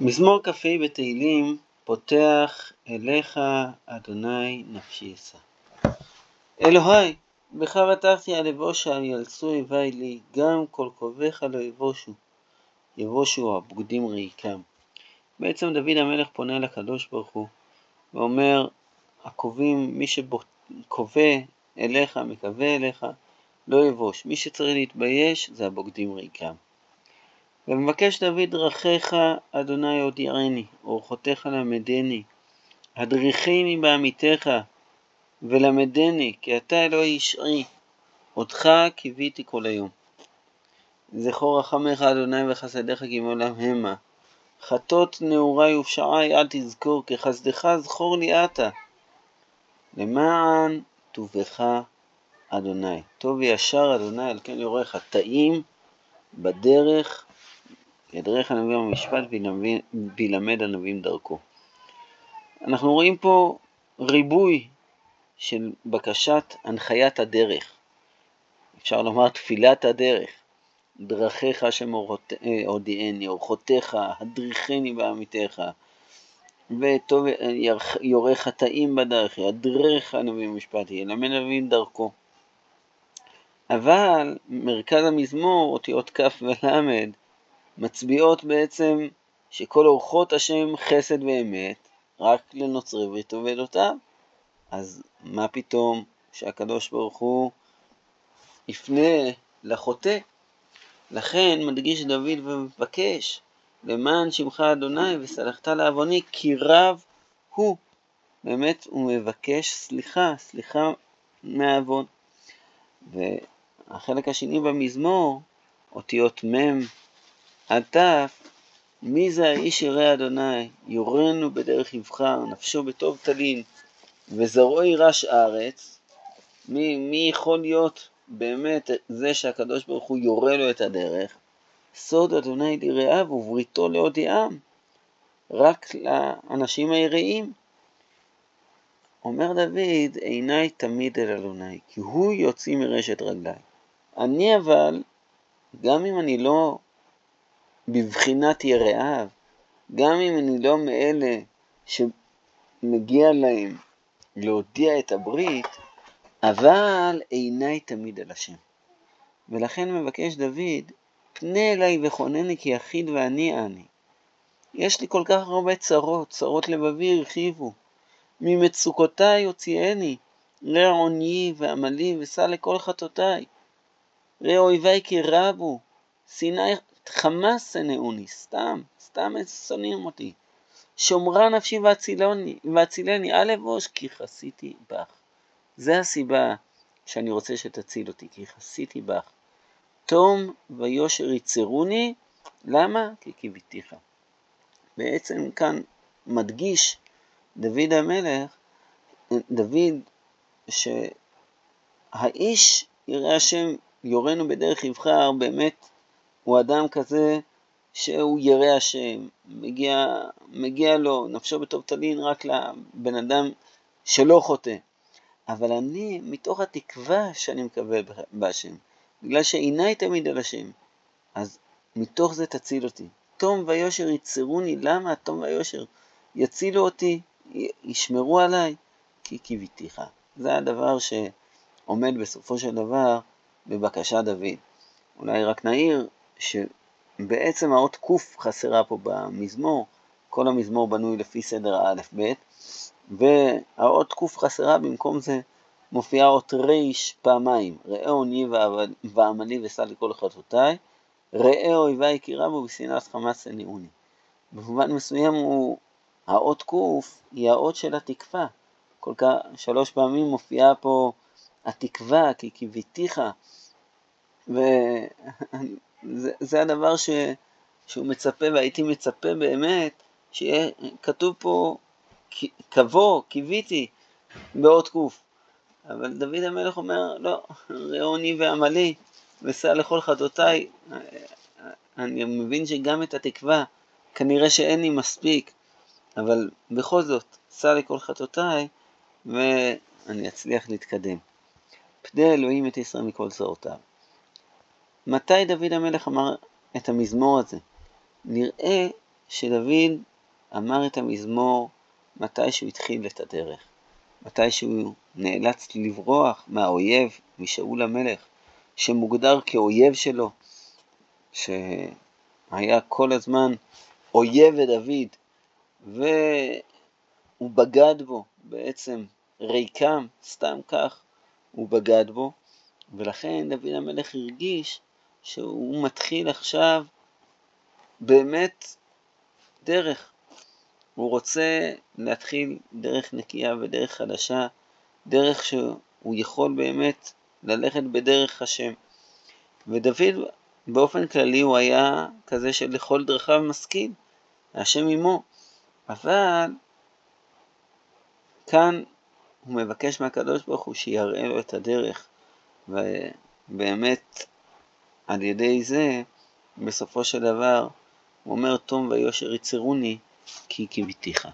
מזמור כ"ה בתהילים פותח אליך אדוני נפשי אשא. אלוהי, בך בטחתי על אבושה, ילצו אויבי לי, גם כל קרוביך לא יבושו, יבושו הבגדים ריקם. בעצם דוד המלך פונה לקדוש ברוך הוא ואומר, הקרובים, מי שקובע אליך, מקווה אליך, לא יבוש. מי שצריך להתבייש זה הבוגדים ריקם. ומבקש דוד דרכיך, אדוני הודיעני, אורחותיך למדני, הדריכני בעמיתך, ולמדני, כי אתה אלוהי ישעי, אותך קיוויתי כל היום. זכור רחמך אדוני וחסדיך כי מעולם המה. חטות נעורי ופשעי אל תזכור, כי חסדך זכור לי עתה. למען טובך אדוני. טוב וישר אדוני, על כן יורה חטאים בדרך ידרך הנביא במשפט וילמד הנביאים דרכו. אנחנו רואים פה ריבוי של בקשת הנחיית הדרך. אפשר לומר תפילת הדרך. דרכיך השם הודיעני, אורחותיך, הדריכני בעמיתך, וטוב יורה חטאים בדרך, ידרך הנביא במשפט, ילמד הנביאים דרכו. אבל מרכז המזמור, אותיות כ' ול', מצביעות בעצם שכל אורחות השם חסד ואמת, רק לנוצרי ותאבדותיו. אז מה פתאום שהקדוש ברוך הוא יפנה לחוטא? לכן מדגיש דוד ומבקש, למען שמך אדוני וסלחת לעווני, כי רב הוא. באמת הוא מבקש סליחה, סליחה מהעוון. והחלק השני במזמור, אותיות מ' ת', מי זה האיש ירא אדוני, יורנו בדרך יבחר, נפשו בטוב תלין, וזרעו יירש ארץ, מי, מי יכול להיות באמת זה שהקדוש ברוך הוא יורה לו את הדרך? סוד אדוני ליראיו ובריתו להודיעם, רק לאנשים היראים. אומר דוד, עיניי תמיד אל אדוני, כי הוא יוציא מרשת רגליי. אני אבל, גם אם אני לא בבחינת יראיו, גם אם אני לא מאלה שמגיע להם להודיע את הברית, אבל עיניי תמיד על השם. ולכן מבקש דוד, פנה אליי וכונני כי יחיד ואני אני. יש לי כל כך הרבה צרות, צרות לבבי הרחיבו. ממצוקותיי הוציאני, ראה עוניי ועמלי וסע לכל חטאותיי. ראה אויבי כי רבו, שנאוני, סתם, סתם שונאים אותי. שומרה נפשי והצילני, אל אבוש כי חסיתי בך. זה הסיבה שאני רוצה שתציל אותי, כי חסיתי בך. תום ויושר יצרוני, למה? כי קיוויתיך. בעצם כאן מדגיש דוד המלך, דוד, שהאיש ירא השם יורנו בדרך יבחר, באמת הוא אדם כזה שהוא ירא השם, מגיע, מגיע לו, נפשו בטוב תלין רק לבן אדם שלא חוטא. אבל אני, מתוך התקווה שאני מקבל בהשם, בגלל שעיניי תמיד על השם, אז מתוך זה תציל אותי. תום ויושר יצרוני, למה תום ויושר? יצילו אותי, ישמרו עליי, כי קיוויתיך. זה הדבר שעומד בסופו של דבר בבקשת דוד. אולי רק נעיר שבעצם האות ק' חסרה פה במזמור, כל המזמור בנוי לפי סדר האלף-בית, והאות ק' חסרה, במקום זה מופיעה אות ר' פעמיים, ראה עוני ועמלי וסע לכל חטאותיי, ראה אויבי כי רבו ושנאת חמאס הניעוני. במובן מסוים הוא, האות ק' היא האות של התקווה. כל כך, שלוש פעמים מופיעה פה התקווה, כי קיוויתיך, וזה הדבר ש, שהוא מצפה, והייתי מצפה באמת, שיהיה כתוב פה, קבוא, קיוויתי, באות ק'. אבל דוד המלך אומר, לא, ראוני ועמלי, וסע לכל חטאותיי. אני מבין שגם את התקווה, כנראה שאין לי מספיק, אבל בכל זאת, סע לכל חטאותיי, ואני אצליח להתקדם. פדה אלוהים את ישראל מכל צרותיו. מתי דוד המלך אמר את המזמור הזה? נראה שדוד אמר את המזמור מתי שהוא התחיל את הדרך, מתי שהוא נאלץ לברוח מהאויב, משאול המלך, שמוגדר כאויב שלו, שהיה כל הזמן אויב לדוד, והוא בגד בו בעצם ריקם, סתם כך, הוא בגד בו, ולכן דוד המלך הרגיש שהוא מתחיל עכשיו באמת דרך. הוא רוצה להתחיל דרך נקייה ודרך חדשה, דרך שהוא יכול באמת ללכת בדרך השם. ודוד באופן כללי הוא היה כזה שלכל דרכיו משכיל, השם עמו. אבל כאן הוא מבקש מהקדוש ברוך הוא שיראה לו את הדרך, ובאמת על ידי זה, בסופו של דבר, הוא אומר, תום ויושר יצרוני, כי קיוויתיך.